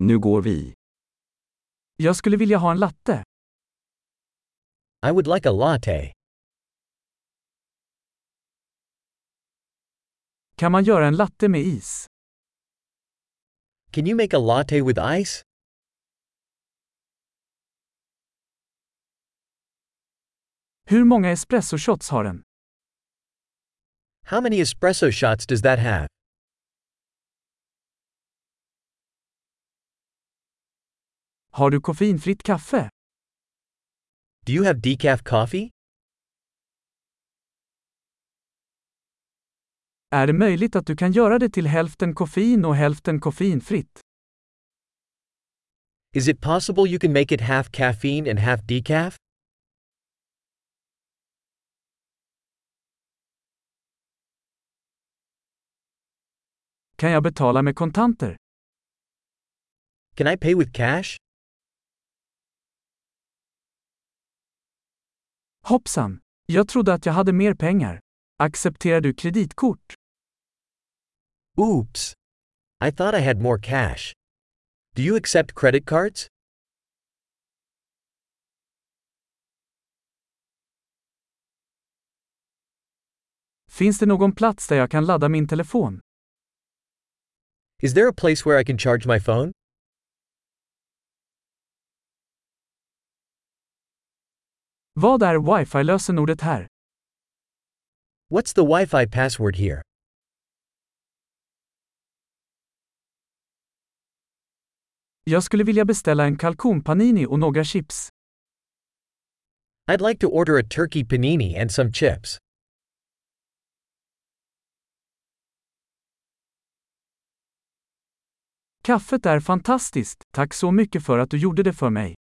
Nu går vi. Jag skulle vilja ha en latte. I would like a latte. Kan man göra en latte med is? Can you make a latte with ice? Hur många espresso shots har den? How many espresso shots does that have? Har du koffeinfritt kaffe? Do you have decaf coffee? Är det möjligt att du kan göra det till hälften koffein och hälften koffeinfritt? Is it possible you can make it half caffeine and half decaf? Kan jag betala med kontanter? Can I pay with cash? Hoppsan! Jag trodde att jag hade mer pengar. Accepterar du kreditkort? Oops. I thought I had more cash. Do you accept credit cards? Finns det någon plats där jag kan ladda min telefon? Is there a place where I can charge my phone? Vad är wifi-lösenordet här? What's the Wi-Fi password here? Jag skulle vilja beställa en kalkonpanini och några chips. I'd like to order a turkey panini and some chips. Kaffet är fantastiskt, tack så mycket för att du gjorde det för mig.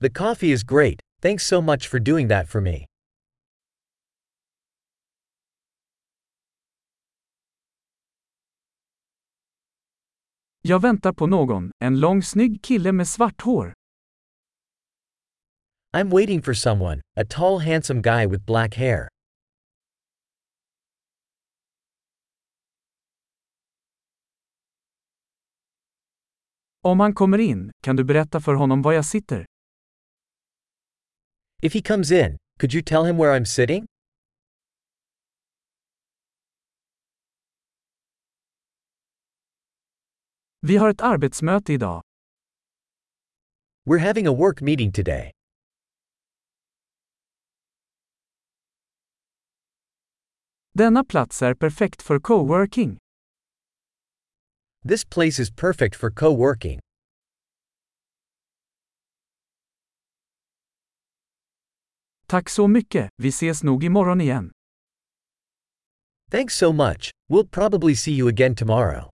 The coffee is great, thanks so much for doing that for me. Jag väntar på någon, en lång snygg kille med svart hår. I'm waiting for someone, a tall handsome guy with black hair. Om han kommer in, kan du berätta för honom var jag sitter? If he comes in, could you tell him where I'm sitting? Vi har ett arbetsmöte idag. We're having a work meeting today. Denna plats är perfekt för coworking. This place is perfect for co-working. Tack så mycket, vi ses nog imorgon igen. Thanks so much, we'll probably see you again tomorrow.